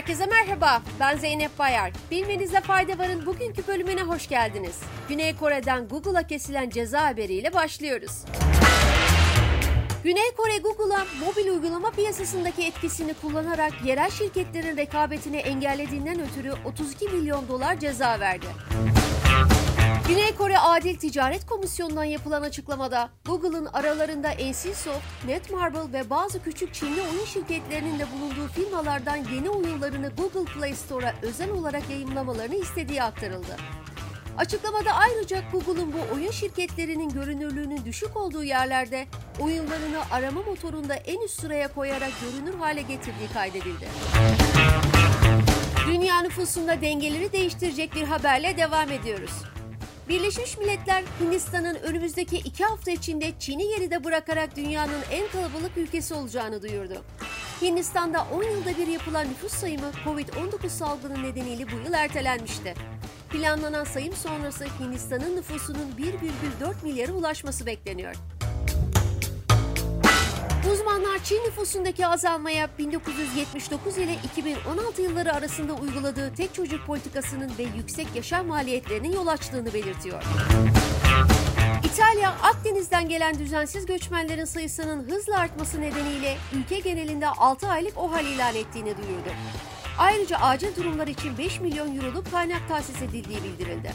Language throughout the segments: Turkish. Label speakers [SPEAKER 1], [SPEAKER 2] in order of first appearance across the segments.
[SPEAKER 1] Herkese merhaba, ben Zeynep Bayar. Bilmenizde fayda varın bugünkü bölümüne hoş geldiniz. Güney Kore'den Google'a kesilen ceza haberiyle başlıyoruz. Güney Kore Google'a mobil uygulama piyasasındaki etkisini kullanarak yerel şirketlerin rekabetini engellediğinden ötürü 32 milyon dolar ceza verdi. Güney Kore Adil Ticaret Komisyonu'ndan yapılan açıklamada Google'ın aralarında NCSoft, Netmarble ve bazı küçük Çinli oyun şirketlerinin de bulunduğu firmalardan yeni oyunlarını Google Play Store'a özel olarak yayımlamalarını istediği aktarıldı. Açıklamada ayrıca Google'un bu oyun şirketlerinin görünürlüğünün düşük olduğu yerlerde oyunlarını arama motorunda en üst sıraya koyarak görünür hale getirdiği kaydedildi. Dünya nüfusunda dengeleri değiştirecek bir haberle devam ediyoruz. Birleşmiş Milletler Hindistan'ın önümüzdeki iki hafta içinde Çin'i geride bırakarak dünyanın en kalabalık ülkesi olacağını duyurdu. Hindistan'da 10 yılda bir yapılan nüfus sayımı Covid-19 salgını nedeniyle bu yıl ertelenmişti. Planlanan sayım sonrası Hindistan'ın nüfusunun 1,4 milyara ulaşması bekleniyor. Çin nüfusundaki azalmaya 1979 ile 2016 yılları arasında uyguladığı tek çocuk politikasının ve yüksek yaşam maliyetlerinin yol açtığını belirtiyor. İtalya, Akdeniz'den gelen düzensiz göçmenlerin sayısının hızla artması nedeniyle ülke genelinde 6 aylık OHAL ilan ettiğini duyurdu. Ayrıca acil durumlar için 5 milyon euroluk kaynak tahsis edildiği bildirildi.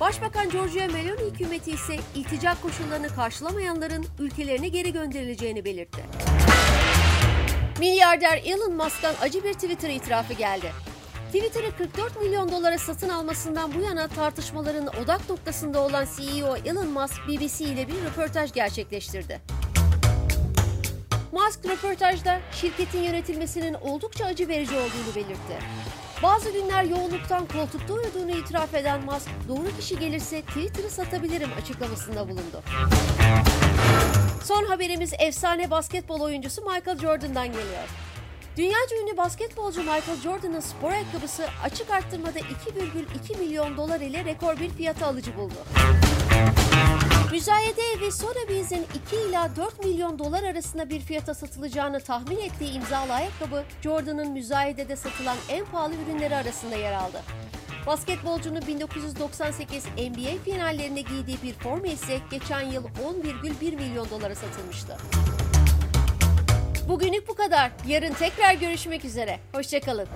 [SPEAKER 1] Başbakan Giorgia Meloni hükümeti ise iltica koşullarını karşılamayanların ülkelerine geri gönderileceğini belirtti. Milyarder Elon Musk'tan acı bir Twitter itirafı geldi. Twitter'ı 44 milyon dolara satın almasından bu yana tartışmaların odak noktasında olan CEO Elon Musk BBC ile bir röportaj gerçekleştirdi. Musk röportajda şirketin yönetilmesinin oldukça acı verici olduğunu belirtti. Bazı günler yoğunluktan koltukta uyuduğunu itiraf eden Musk, doğru kişi gelirse Twitter'ı satabilirim açıklamasında bulundu. Son haberimiz efsane basketbol oyuncusu Michael Jordan'dan geliyor. Dünyaca ünlü basketbolcu Michael Jordan'ın spor ayakkabısı açık arttırmada 2,2 milyon dolar ile rekor bir fiyata alıcı buldu. Müzayede evi Sotheby's'in 2 ila 4 milyon dolar arasında bir fiyata satılacağını tahmin ettiği imzalı ayakkabı, Jordan'ın müzayedede satılan en pahalı ürünleri arasında yer aldı. Basketbolcunun 1998 NBA finallerinde giydiği bir forma ise geçen yıl 10,1 milyon dolara satılmıştı. Bugünlük bu kadar. Yarın tekrar görüşmek üzere. Hoşçakalın.